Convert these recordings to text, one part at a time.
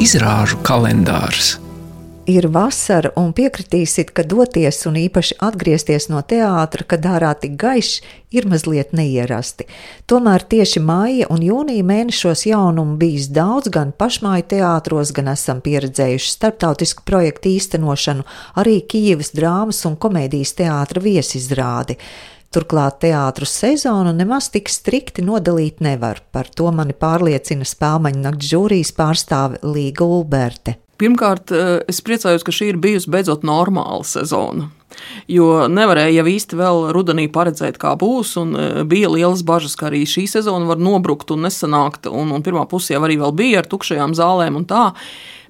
Izrāžu kalendārs ir vasara un piekritīsit, ka doties un īpaši atgriezties no teātra, kad ārā tik gaišs, ir mazliet neierasti. Tomēr tieši māja un jūnija mēnešos jaunumu bijis daudz gan pašmāju teātros, gan esam pieredzējuši starptautisku projektu īstenošanu, arī Kijivas drāmas un komēdijas teātra viesizrādi. Turklāt teātros sezonu nemaz tik strikti nodalīt nevar. Par to mani pārliecina spēļu nakts žūrijas pārstāve Līga Ulberte. Pirmkārt, eh, es priecājos, ka šī ir bijusi beidzot normāla sezona. Jo nevarēja jau īsti vēl rudenī paredzēt, kā būs, un eh, bija lielas bažas, ka arī šī sezona var nobrukt un nesanākt. Un, un pirmā pusē jau arī bija ar tukšajām zālēm un tā.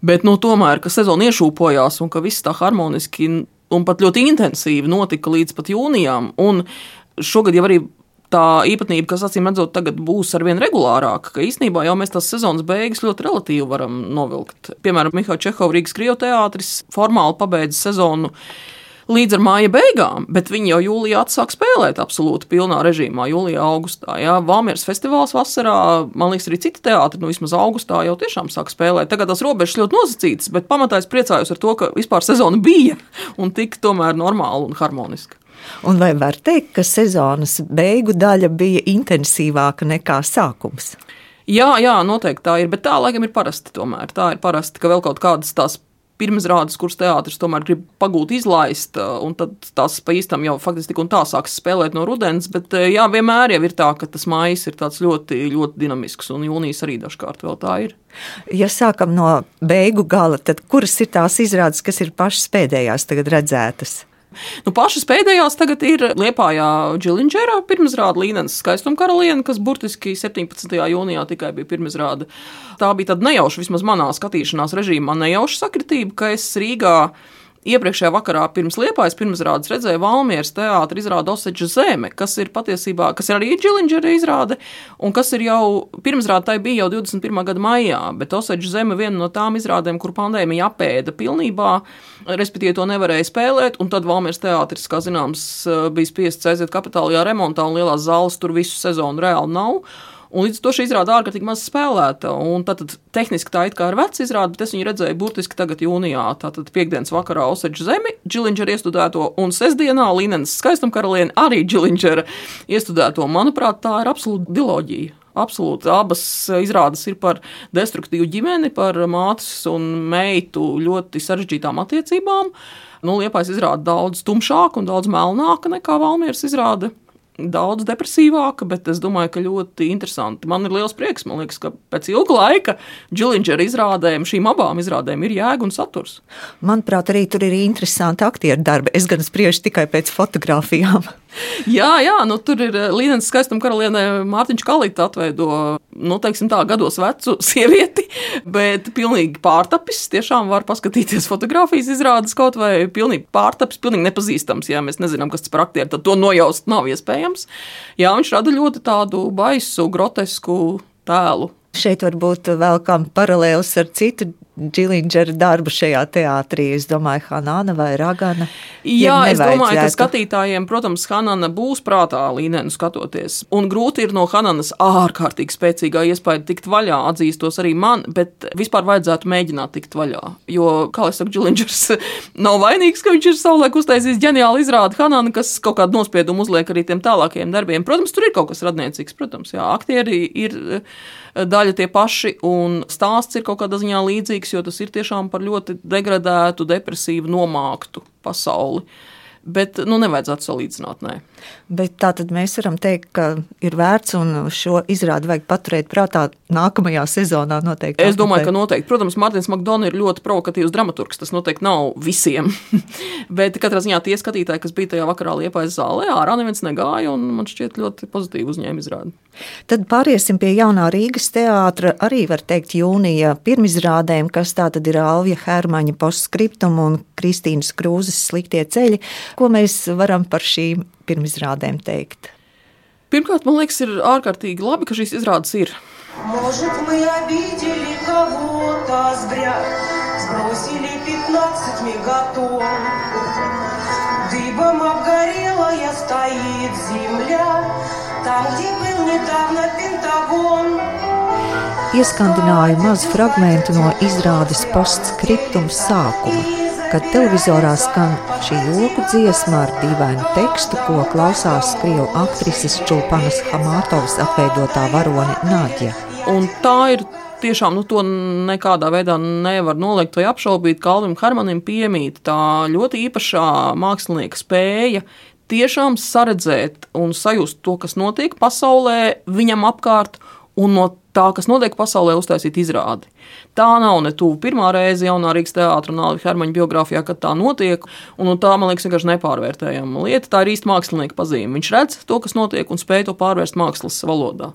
Bet nu, tomēr, ka sezona iešūpojās un ka viss tā harmoniski un pat ļoti intensīvi notika līdz pat jūnijam. Un šogad jau arī tā īpatnība, kas acīm redzot, tagad būs ar vien regulārāka, ka īsnībā jau mēs tās sezonas beigas ļoti relatīvi varam novilkt. Piemēram, Mihaila Čehova Rīgas Krievijas teātris formāli pabeidza sezonu. Līdz ar māja beigām, bet viņi jau jūlijā atsāk spēlēt absolūti pilnā režīmā, jūlijā, augustā. Jā, Valmieras festivāls vasarā, man liekas, arī citi teātri, nu vismaz augustā jau tiešām sāk spēlēt. Tagad tās robežas ļoti nosacītas, bet pamatā es priecājos ar to, ka vispār sezona bija un tik tomēr normāla un harmoniska. Un vai var teikt, ka sezonas beigu daļa bija intensīvāka nekā sākums? Jā, jā, noteikti tā ir, bet tā laikam ir parasti. Tomēr. Tā ir parasti, ka vēl kaut kādas tās pirmsrādes, kuras teātris tomēr grib pagūt, izlaist, un tad tās pa īstam jau faktiski tik un tā sāks spēlēt no rudens. Bet jā, vienmēr jau ir tā, ka tas mājas ir tāds ļoti, ļoti dinamisks, un jūnijas arī dažkārt vēl tā ir. Ja sākam no beigu gala, tad kuras ir tās izrādes, kas ir pašas pēdējās tagad redzētas? Nu, pašas pēdējās tagad ir Liepājā Džilindžera pirmsrāda Līnenes skaistuma karaliene, kas burtiski 17. jūnijā tikai bija pirmsrāda. Tā bija tāda nejauša, vismaz manā skatīšanās režīmā, nejauša sakritība, ka es Rīgā Iepriekšējā vakarā pirms liepājas pirmsrādes redzēju Valmieras teātris izrādu Oseģa zeme, kas ir patiesībā, kas ir arī Džilindžera izrāde, un kas ir jau pirmsrāde tai bija jau 21. gada maijā, bet Oseģa zeme viena no tām izrādēm, kur pandēmija apēda pilnībā, respektīvi to nevarēja spēlēt, un tad Valmieras teātris, kā zināms, bija spiests aiziet kapitālajā remontā, un lielās zāles tur visu sezonu reāli nav. Un līdz ar to šī izrāda ārkārtīgi maz spēlēta. Tātad tehniski tā it kā ir veca izrāde, bet es viņu redzēju burtiski tagad jūnijā. Tātad piekdienas vakarā Oseģa zemi, Džilindžera iestudēto, un sestdienā Līnenes skaistuma karaliene arī Džilindžera iestudēto. Manuprāt, tā ir absolūta diloģija. Absolūti. Abas izrādes ir par destruktīvu ģimeni, par mātes un meitu ļoti sarežģītām attiecībām. Nu, Liepais izrāda daudz tumšāka un daudz melnāka nekā Valmieras izrāde daudz depresīvāka, bet es domāju, ka ļoti interesanti. Man ir liels prieks, man liekas, ka pēc ilga laika Džilindžera izrādēm, šīm abām izrādēm ir jēga un saturs. Manuprāt, arī tur ir interesanti aktieru darbi. Es gan spriežu tikai pēc fotografijām. jā, jā, nu, tur ir eh, Līnenes skaistuma karaliene Mārtiņš Kalīts atveido, nu, teiksim tā, gados vecu sievieti, bet pilnīgi pārtapis. Tiešām var paskatīties fotografijas izrādes kaut vai pilnīgi pārtapis, pilnīgi nepazīstams. Ja mēs nezinām, kas tas par aktieru, tad to nojaust nav iespējams. Jā, viņš rada ļoti tādu baisu, grotesku tēlu. Šeit varbūt vēl kā paralēls ar citu Džilindžera darbu šajā teātrī. Es domāju, Hanāna vai Ragana. Jā, es domāju, ka skatītājiem, protams, Hanāna būs prātā līneni skatoties. Un grūti ir no Hanānas ārkārtīgi spēcīgā iespēja tikt vaļā, atzīstos arī man, bet vispār vajadzētu mēģināt tikt vaļā. Jo, kā jau saku, Džilindžers nav vainīgs, ka viņš ir savulaik uztaisījis ģeniāli izrādi Hanāna, kas kaut kādu nospiedumu uzliek arī tiem tālākajiem darbiem. Protams, tur ir kaut kas radniecīgs, protams, jā, aktieri ir daļa tie paši, un stāsts ir kaut kādā ziņā līdzīgs, jo tas ir tiešām par ļoti degradētu, depresīvu, nomāktu pasauli. Bet nu, nevajadzētu salīdzināt. Nē. Bet tā tad mēs varam teikt, ka ir vērts un šo izrādi vajag paturēt prātā nākamajā sezonā. Noteikti. Es domāju, ka noteikti. Protams, Mārtiņš Makdona ir ļoti provokatīvs dramaturgs. Tas noteikti nav visiem. Bet katrā ziņā tie skatītāji, kas bija tajā vakarā liepais zālē, ārā neviens negāja un man šķiet ļoti pozitīvi uzņēma izrādi. Tad pāriesim pie jaunā Rīgas teātra, arī var teikt jūnija pirmizrādēm, kas tā tad ir Alvija Hermaņa postskriptum un Kristīnas Krūzes sliktie ceļi. Ko mēs varam par šīm pirmizrādēm teikt? Pirmkārt, man liekas, ir ārkārtīgi labi, ka šīs izrādes ir. Может, мы обидели кого-то зря, сбросили 15 мегатон. Дыбом обгорелая стоит земля, там, где был недавно Пентагон. ieskandināju mazu fragment no izrādes postskriptums sākuma, kad televizorā skan šī joku dziesma ar dīvainu tekstu, ko klausās krievu aktrises Čulpanas Hamātovas atveidotā varone Nāģa. Un tā ir tiešām nu, to nekādā veidā nevar noliegt vai apšaubīt. Kalvim Hermanim piemīt tā ļoti īpašā mākslinieka spēja tiešām saredzēt un sajust to, kas notiek pasaulē, viņam apkārt, un no tā, kas notiek pasaulē, uztaisīt izrādi. Tā nav ne tuvu pirmā reize jaunā Rīgas teātrī un Alvija Hermaņa biogrāfijā, kad tā notiek. Un, un tā, man liekas, vienkārši nepārvērtējama lieta. Tā ir īsta mākslinieka pazīme. Viņš redz to, kas notiek, un spēj to pārvērst mākslas valodā.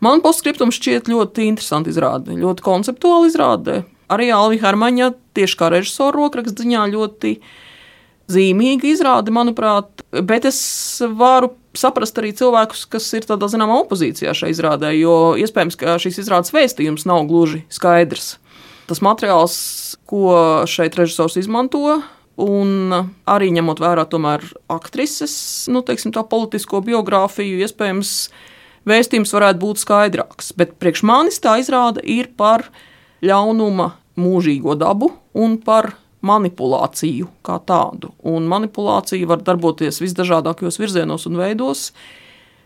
Man postskriptums šķiet ļoti interesanti izrāde, ļoti konceptuāli izrāde. Arī Alvija Hermaņa tieši kā režisora rokraksta ziņā ļoti zīmīga izrāde, manuprāt, bet es varu saprast arī cilvēkus, kas ir tādā zināmā opozīcijā šai izrādē, jo iespējams, ka šīs izrādes vēstījums nav gluži skaidrs. Tas materiāls, ko šeit režisors izmanto, un arī ņemot vērā tomēr aktrises, nu, teiksim, tā politisko biogrāfiju, iespējams, vēstījums varētu būt skaidrāks. Bet priekš manis tā izrāda ir par ļaunuma mūžīgo dabu un par manipulāciju kā tādu. Un manipulācija var darboties visdažādākajos virzienos un veidos,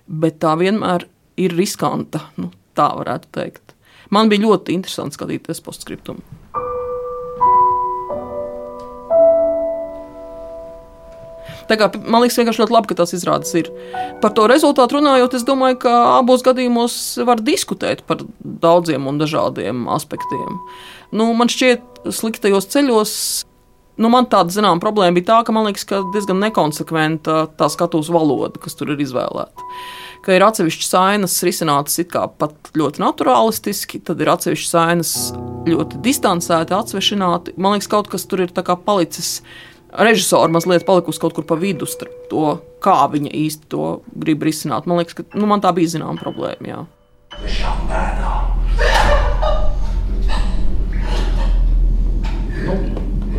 bet tā vienmēr ir riskanta. Nu, tā varētu teikt. Man bija ļoti interesanti skatīties postskriptumu. Tā kā, man liekas, vienkārši ļoti labi, ka tas izrādes ir. Par to rezultātu runājot, es domāju, ka abos gadījumos var diskutēt par daudziem un dažādiem aspektiem. Nu, man šķiet, sliktajos ceļos. Nu, man tāda zināmā problēma bija tā, ka man liekas, ka diezgan nekonsekventa tā skatuves valoda, kas tur ir izvēlēta. Ka ir atsevišķas ainas risinātas pat ļoti naturālistiski, tad ir atsevišķas ainas ļoti distancēti, atsvešināti. Man liekas, kaut kas tur ir palicis režisora mazliet palikusi kaut kur pa vidu starp to, kā viņa īsti to grib risināt. Man liekas, ka nu, man tā bija zināma problēma. Jā. Nu,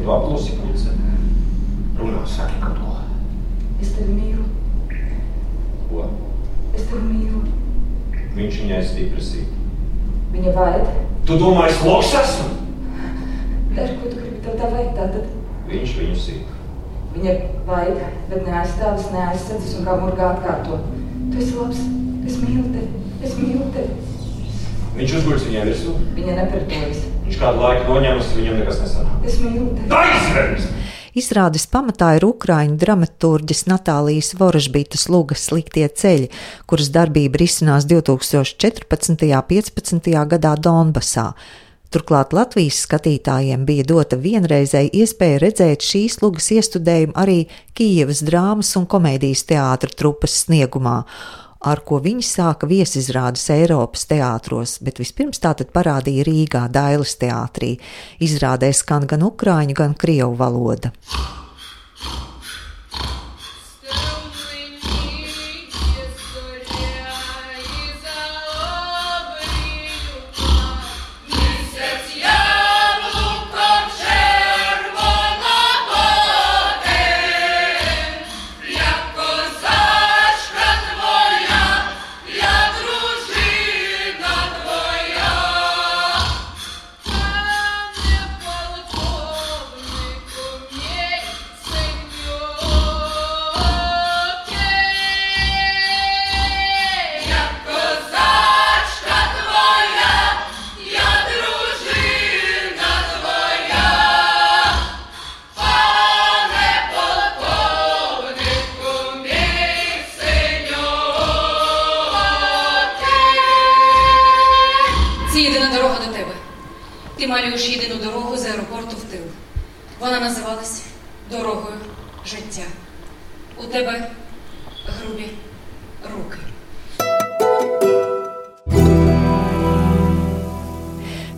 tu apklusi puce. Runā, saki, ka to. Es tevi mīlu. Ko? Es tevi mīlu. Viņš viņai stipri sīt. Viņa vajag. Tu domā, es loks esmu? Dari, ko tu gribi, tev tā vajag tātad. Viņš viņu sīt. Viņa vajag, bet neaizstāvis, neaizsardzis un kā murgā atkārto. Tu esi labs, es mīlu tevi, es mīlu tevi. Viņš uzguļas viņai virsū. Viņa nepretojas. Viņš kādu laiku noņēmis, viņam nekas nesanāk. Es mīlu tevi. Aizveris! Izrādes pamatā ir Ukrāņu dramaturģis Natālijas Vorožbītas Lugas sliktie ceļi, kuras darbība risinās 2014. un 2015. gadā Donbasā. Turklāt Latvijas skatītājiem bija dota vienreizēja iespēja redzēt šīs lugas iestudējumu arī Kijevas drāmas un komēdijas teātra trupas sniegumā, ar ko viņi sāka viesizrādes Eiropas teātros, bet vispirms tātad parādīja Rīgā Dailas teātrī. Izrādē skan gan ukrāņu, gan krievu valoda.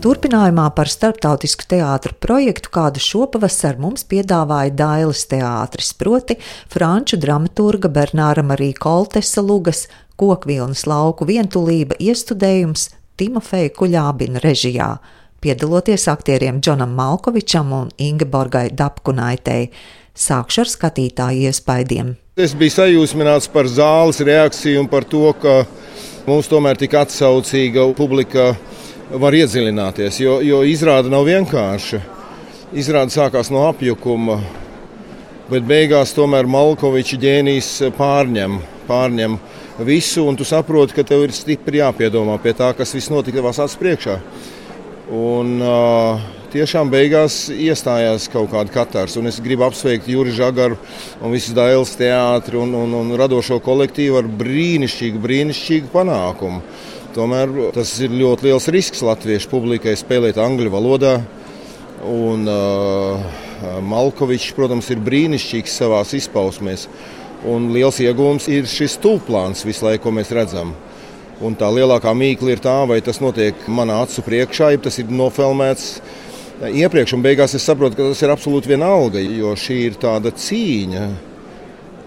Turpinājumā par starptautisku teātru projektu, kādu šopavasar mums piedāvāja Dailas teātris, proti franču dramaturga Bernāra Marija Koltesa lugas kokvilnas lauku vientulība iestudējums Timofeja Kuļābina režijā, piedaloties aktieriem Džonam Malkovičam un Ingeborgai Dapkunaitei. Sākšu ar skatītāju iespaidiem. Es biju sajūsmināts par zāles reakciju un par to, ka mums tomēr tik atsaucīga publika var iedziļināties, jo, jo izrāda nav vienkārša. Izrāda sākās no apjukuma, bet beigās tomēr Malkoviča ģēnijs pārņem, pārņem visu, un tu saproti, ka tev ir stipri jāpiedomā pie tā, kas viss notika tavās acis priekšā. Un, uh, tiešām beigās iestājās kaut kāda katars. Un es gribu apsveikt Juri Zagaru un visu Dailas teātri un, un, un radošo kolektīvu ar brīnišķīgu, brīnišķīgu panākumu. Tomēr tas ir ļoti liels risks latviešu publikai spēlēt angļu valodā. Un, uh, Malkovičs, protams, ir brīnišķīgs savā izpausmēs. Un liels iegūms ir šis tūplāns visu laiku, ko mēs redzam. Un tā lielākā mīkla ir tā, vai tas notiek manā acu priekšā, ja tas ir nofilmēts iepriekš. Un beigās es saprotu, ka tas ir absolūti vienalga, jo šī ir tāda cīņa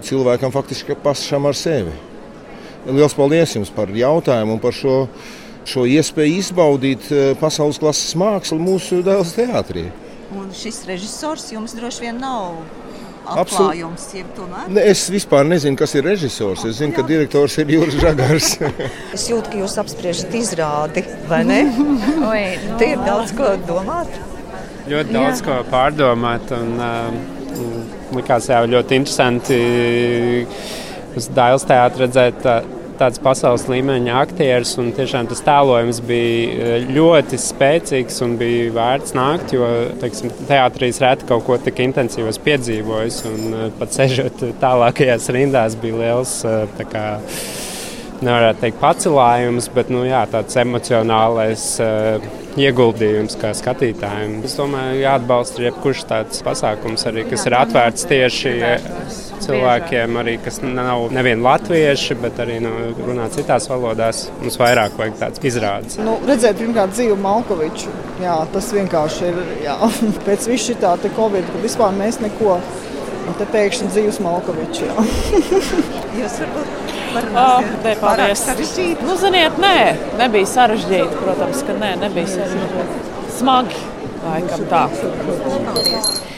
cilvēkam faktiski pašam ar sevi. Lielas paldies jums par jautājumu un par šo, šo iespēju izbaudīt eh, pasaules klases mākslu mūsu dēls teātrī. Un šis režisors jums droši vien nav atklājums. Ne, es vispār nezinu, kas ir režisors. Es zinu, ka direktors ir Juris Žagars. es jūtu, ka jūs apspriežat izrādi, vai ne? Oi, no, Te ir daudz ko domāt. Ļoti daudz Jā. ko pārdomāt. Un, uh, likās jau ļoti interesanti uz Dāvidas teātra redzēt tā, tāds pasaules līmeņa aktieris. Tiešām tas tēlojums bija eh, ļoti spēcīgs un bija vērts nākt, jo teiksim, teātrīs reti kaut ko tik intensīvu piedzīvojis. Un eh, pat sežot tālākajās rindās bija liels. Eh, kā, Nevarētu teikt, pacelājums, bet nu, jā, tāds emocionālais uh, ieguldījums kā skatītājiem. Es domāju, jāatbalsta jebkurš tāds pasākums, arī, kas ir atvērts tieši cilvēkiem, arī, kas nav nevien latvieši, bet arī nu, runā citās valodās. Mums vairāk vajag tāds izrādes. Nu, redzēt, pirmkārt, dzīvu Malkoviču. Jā, tas vienkārši ir. Jā. Pēc visu šī tā Covid, kad vispār mēs neko. Un te pēkšņi dzīves Malkovičs. Jūs varbūt? Oh, paldies. Sarežģīti? Nu, ziniet, nē, nebija sarežģīti. Protams, ka nē, nebija sarežģīti. Smagi, laikam tā. Paldies.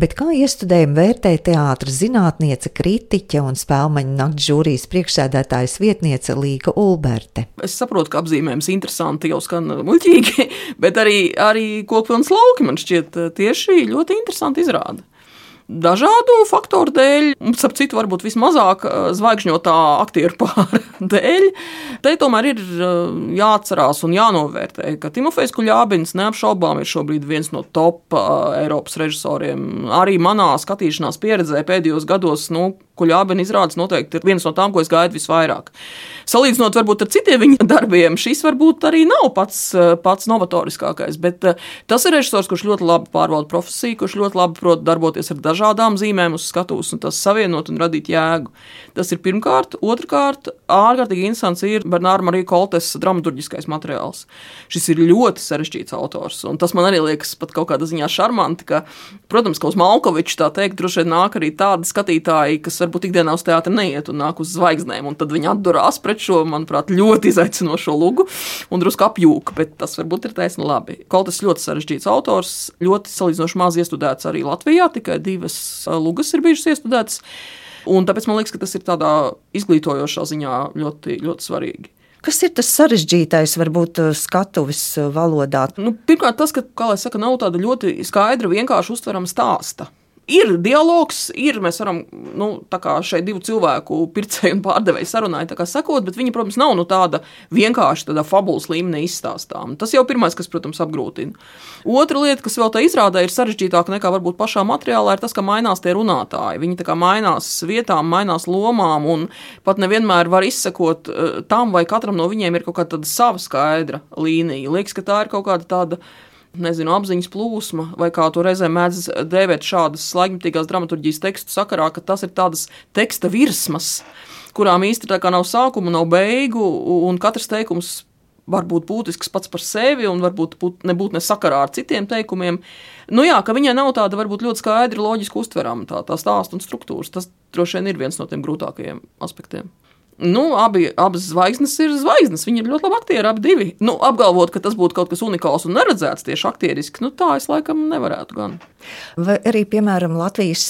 Bet kā iestudējumu vērtē teātris zinātniece, kritiķe un spēļu nakts žūrijas priekšsēdētājas vietniece Līga Ulberte? Es saprotu, ka apzīmējums interesanti jau skan muļķīgi, bet arī, arī kokpilns lauki man šķiet tieši ļoti interesanti izrāda dažādu faktoru dēļ, un ap citu, varbūt vismazāk eh, zvaigžņotā aktieru pāra dēļ. Te tomēr ir eh, jāatcerās un jānovērtē, ka Timofejs Kuļābins neapšaubām ir šobrīd viens no top eh, Eiropas režisoriem. Arī manā skatīšanās pieredzē pēdējos gados, nu, Kuļābina izrādes noteikti ir viens no tām, ko es gaidu visvairāk. Salīdzinot varbūt ar citiem viņa darbiem, šis varbūt arī nav pats, pats novatoriskākais, bet tas ir režisors, kurš ļoti labi pārvalda profesiju, kurš ļoti labi prot darboties ar dažādām zīmēm uz skatuves un tas savienot un radīt jēgu. Tas ir pirmkārt. Otrakārt, ārkārtīgi interesants ir Bernāra Marija Koltes dramaturgiskais materiāls. Šis ir ļoti sarežģīts autors, un tas man arī liekas pat kaut kādā ziņā šarmanti, ka, protams, ka uz Malkoviču tā teikt, droši vien nāk arī tādi skatītāji, kas varbūt ikdienā uz teātri neiet un nāk uz zvaigznēm, tad viņi atdurās pret šo, manuprāt, ļoti izaicinošo lugu un drusku apjūka, bet tas varbūt ir taisni labi. Koltes ļoti sarežģīts autors, ļoti salīdzinoši maz iestudēts arī Latvijā, tikai divas divas lugas ir bijušas iestudētas. Un tāpēc man liekas, ka tas ir tādā izglītojošā ziņā ļoti, ļoti svarīgi. Kas ir tas sarežģītais, varbūt skatuves valodā? Nu, pirmkārt, tas, ka, kā jau teicu, nav tāda ļoti skaidra, vienkārši uztverama stāsta ir dialogs, ir mēs varam nu, šeit divu cilvēku, pircēju un pārdevēju sarunāju, sakot, bet viņi, protams, nav nu, tāda vienkārši tādā fabulas līmenī izstāstām. Tas jau pirmais, kas, protams, apgrūtina. Otra lieta, kas vēl tā izrādē ir sarežģītāka nekā varbūt pašā materiālā, ir tas, ka mainās tie runātāji. Viņi tā kā mainās vietām, mainās lomām un pat nevienmēr var izsekot uh, tam, vai katram no viņiem ir kaut kāda sava skaidra līnija. Liekas, ka tā ir kaut kāda tāda nezinu, apziņas plūsma, vai kā to reizē mēdz dēvēt šādas laikmatīgās dramaturģijas tekstu sakarā, ka tas ir tādas teksta virsmas, kurām kā nav sākuma, nav beigu, un katrs teikums var būt būtisks pats par sevi un varbūt būt, nebūt ne sakarā ar citiem teikumiem. Nu jā, ka viņai nav tāda varbūt ļoti skaidra, loģiski uztverama tā, tā stāsta un struktūras. Tas droši vien ir viens no tiem grūtākajiem aspektiem. Nu, abi, abas zvaigznes ir zvaigznes. Viņi ir ļoti labi aktieri, abi divi. Nu, apgalvot, ka tas būtu kaut kas unikāls un neredzēts tieši aktieriski, nu, tā es laikam nevarētu gan. Vai arī, piemēram, Latvijas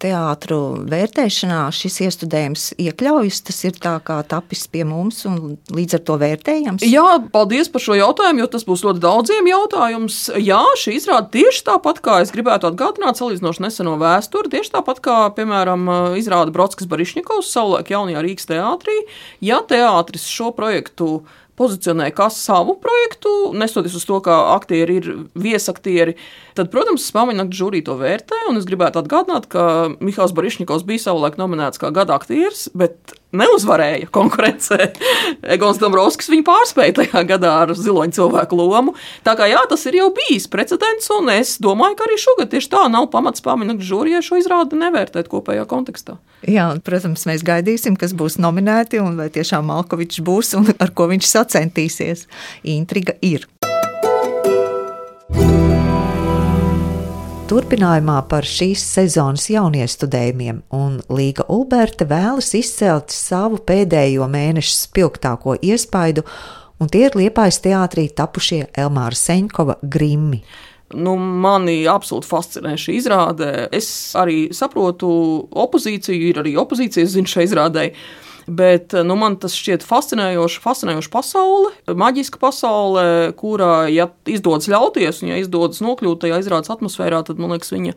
teātru vērtēšanā šis iestudējums iekļaujas. Tas ir tā kā tapis pie mums un līdz ar to vērtējams. Jā, paldies par šo jautājumu, jo tas būs ļoti daudziem jautājums. Jā, šī izrāda tieši tāpat, kā es gribētu atgādināt, salīdzinoši neseno vēsturi, tieši tāpat kā, piemēram, izrāda Brodskas Barišņikovs savulaik jaunajā Rīgas teātrī. Ja teātris šo projektu pozicionē kā savu projektu, nestoties uz to, ka aktieri ir viesaktieri, tad, protams, Spāņu žūrī to vērtē. Es gribētu atgādināt, ka Mihāls Barišņikovs bija savulaik nominēts kā gada aktieris, bet neuzvarēja konkurencē. Egons Dombrovskis viņu pārspēja tajā gadā ar ziloņu cilvēku lomu. Tā kā jā, tas ir jau bijis precedents, un es domāju, ka arī šogad tieši tā nav pamats naktas žūrijai šo izrādi nevērtēt kopējā kontekstā. Jā, protams, mēs gaidīsim, kas būs nominēti un vai tiešām Malkovičs būs un ar ko viņš sacentīsies. Intriga ir. Turpinājumā par šīs sezonas jauniestudējumiem, un Līga Ulberta vēlas izcelt savu pēdējo mēnešu spilgtāko iespaidu, un tie ir Liepājas teātrī tapušie Elmāra Seņkova grimmi. Nu, mani absolūti fascinē šī izrāde. Es arī saprotu opozīciju, ir arī opozīcija, es zinu, šai izrādē. Bet nu, man tas šķiet fascinējoši, fascinējoša pasaule, maģiska pasaule, kurā, ja izdodas ļauties un ja izdodas nokļūt tajā izrādes atmosfērā, tad man liekas, viņa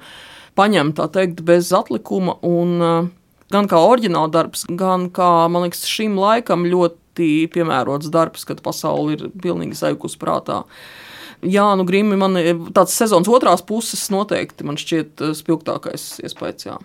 paņem tā teikt bez atlikuma. Un, gan kā oriģināla darbs, gan kā man liekas, šim laikam ļoti piemērots darbs, kad pasaule ir pilnīgi sajukus prātā. Jā, nu, Grimi, man tāds sezonas otrās puses noteikti man šķiet eh, spilgtākais iespējas. Jā.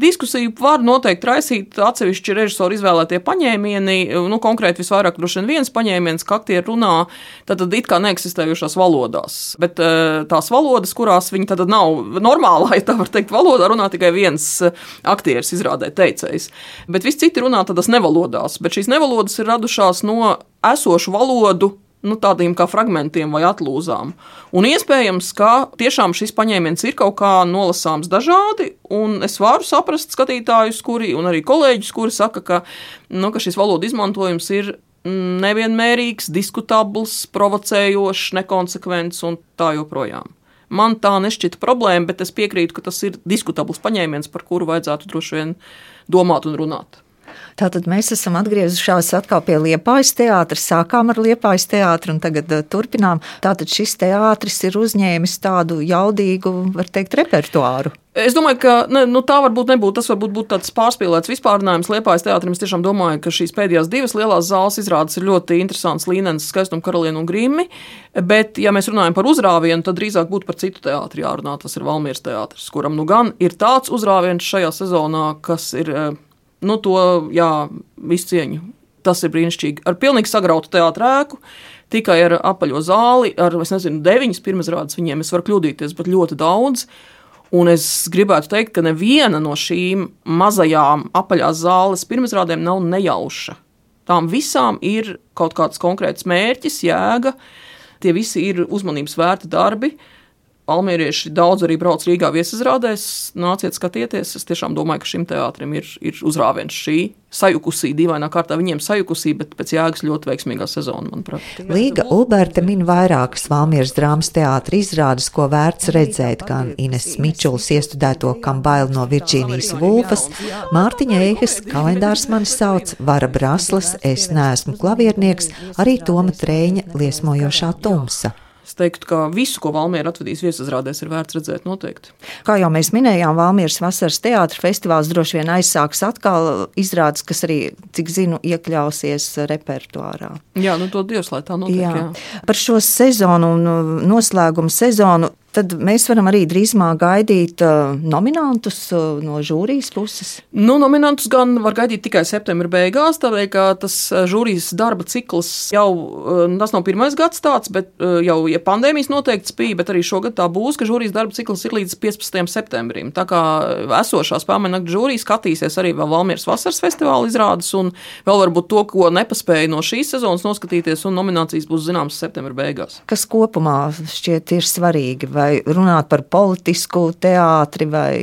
Diskusiju var noteikti raisīt atsevišķi režisoru izvēlētie paņēmieni. Nu, konkrēti visvairāk droši vien viens paņēmiens, ka aktieri runā tad it kā neeksistējušās valodās. Bet eh, tās valodas, kurās viņi tad nav normālā, ja tā var teikt, valodā runā tikai viens eh, aktieris izrādē teicējs. Bet visi citi runā tādās nevalodās. Bet šīs nevalodas ir radušās no esošu valodu nu, tādiem kā fragmentiem vai atlūzām. Un iespējams, ka tiešām šis paņēmiens ir kaut kā nolasāms dažādi, un es varu saprast skatītājus, kuri, un arī kolēģus, kuri saka, ka, nu, ka šis valodu izmantojums ir nevienmērīgs, diskutabls, provocējošs, nekonsekvents un tā joprojām. Man tā nešķita problēma, bet es piekrītu, ka tas ir diskutabls paņēmiens, par kuru vajadzētu droši vien domāt un runāt. Tātad mēs esam atgriezušies atkal pie Liepājas teātra. Sākām ar Liepājas teātru un tagad uh, turpinām. Tātad šis teātris ir uzņēmis tādu jaudīgu, var teikt, repertuāru. Es domāju, ka ne, nu, tā varbūt nebūtu. Tas varbūt būtu tāds pārspīlēts vispārinājums Liepājas teātrim. Es tiešām domāju, ka šīs pēdējās divas lielās zāles izrādes ir ļoti interesants līmenis, skaistuma karaliene un grīmi. Bet, ja mēs runājam par uzrāvienu, tad drīzāk būtu par citu teātri jārunā. Tas ir Valmīras teātris, kuram nu gan ir tāds uzrāviens šajā sezonā, kas ir eh, nu, to, jā, visu cieņu. Tas ir brīnišķīgi. Ar pilnīgi sagrautu teātrēku, tikai ar apaļo zāli, ar, es nezinu, deviņas pirmizrādes viņiem es varu kļūdīties, bet ļoti daudz. Un es gribētu teikt, ka neviena no šīm mazajām apaļās zāles pirmizrādēm nav nejauša. Tām visām ir kaut kāds konkrēts mērķis, jēga. Tie visi ir uzmanības vērti darbi. Uh, Almērieši daudz arī brauc Rīgā viesizrādēs. Nāciet, skatieties. Es tiešām domāju, ka šim teātrim ir, ir uzrāviens šī sajukusī, dīvainā kārtā viņiem sajukusī, bet pēc jēgas ļoti veiksmīgā sezona, manuprāt. Līga Ulberta min vairākas Valmieras drāmas teātra izrādes, ko vērts redzēt, gan Ines Mičuls iestudēto Kam bail no Virģīnijas Vulfas, Mārtiņa Eihes kalendārs mani sauc, Vara Braslas, es neesmu klaviernieks, arī Toma Trēņa liesmojošā tumsa. Es teiktu, ka visu, ko Valmiera atvedīs viesizrādēs, ir vērts redzēt noteikti. Kā jau mēs minējām, Valmieras vasaras teātris festivāls droši vien aizsāks atkal izrādes, kas arī, cik zinu, iekļausies repertuārā. Jā, nu to Dievs, lai tā notiek. Jā. Jā. Par šo sezonu un uh, noslēgumu sezonu tad mēs varam arī drīzumā gaidīt uh, nominantus uh, no žūrijas puses. Nu, nominantus gan var gaidīt tikai septembra beigās, tādēļ, ka tas uh, žūrijas darba cikls jau, tas nav pirmais gads tāds, bet jau ja pandēmijas noteikts bija, bet arī šogad tā būs, ka žūrijas darba cikls ir līdz 15. septembrim. Tā kā esošā spēļu naktas žūrija skatīsies arī vēl Valmieras vasaras festivāla izrādes un vēl varbūt to, ko nepaspēja no šīs sezonas noskatīties, un nominācijas būs zināmas septembra beigās. Kas kopumā šķiet ir svarīgi? Vai runāt par politisku teātri vai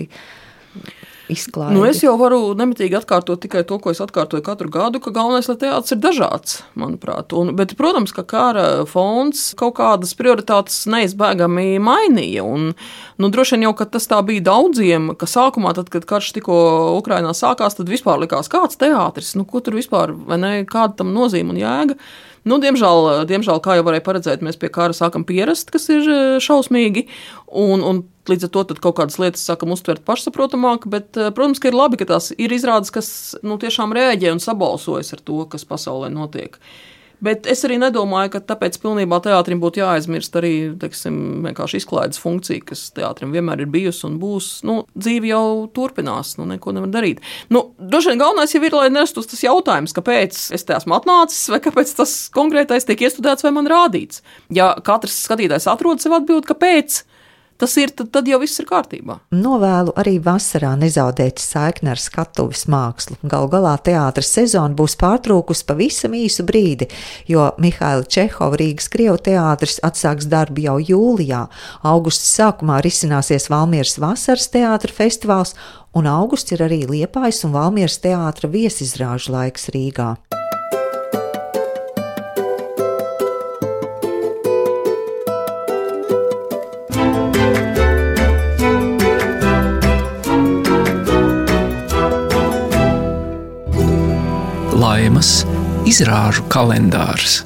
izklaidi? Nu, es jau varu nemitīgi atkārtot tikai to, ko es atkārtoju katru gadu, ka galvenais, lai teātris ir dažāds, manuprāt. Un, bet, protams, ka kara fonds kaut kādas prioritātes neizbēgami mainīja. Un, nu, droši vien jau, ka tas tā bija daudziem, ka sākumā, tad, kad karš tikko Ukrainā sākās, tad vispār likās, kāds teātris, nu, ko tur vispār, vai ne, kāda tam nozīme un jēga. Nu, diemžēl, diemžēl, kā jau varēja paredzēt, mēs pie kara sākam pierast, kas ir eh, šausmīgi. Un, un līdz ar to kaut kādas lietas sākam uztvert pašsaprotamāk. Bet, eh, protams, ka ir labi, ka tās ir izrādes, kas nu, tiešām rēģē un sabalsojas ar to, kas pasaulē notiek. Bet es arī nedomāju, ka tāpēc pilnībā teātrim būtu jāaizmirst arī teiksim, izklaides funkcija, kas teātrim vienmēr ir bijusi un būs. Nu, dzīve jau turpinās, nu, neko nevar darīt. Nu, Droši vien galvenais jau ir, lai nestos tas jautājums, kāpēc es te esmu atnācis, vai kāpēc tas konkrētais tiek iestudēts vai man rādīts. Ja katrs skatītājs atrod sev atbildi, kāpēc, tas ir, tad, tad jau viss ir kārtībā. Novēlu arī vasarā nezaudēt saikni ar skatuves mākslu. Galu galā teātris sezona būs pārtraukusi pavisam īsu brīdi, jo Mihaila Čehova Rīgas Krievu teātris atsāks darbu jau jūlijā. Augusta sākumā risināsies Valmieras vasaras teātra festivāls, un augusts ir arī Liepājas un Valmieras teātra viesizrāžu laiks Rīgā. Izrāžu kalendārs.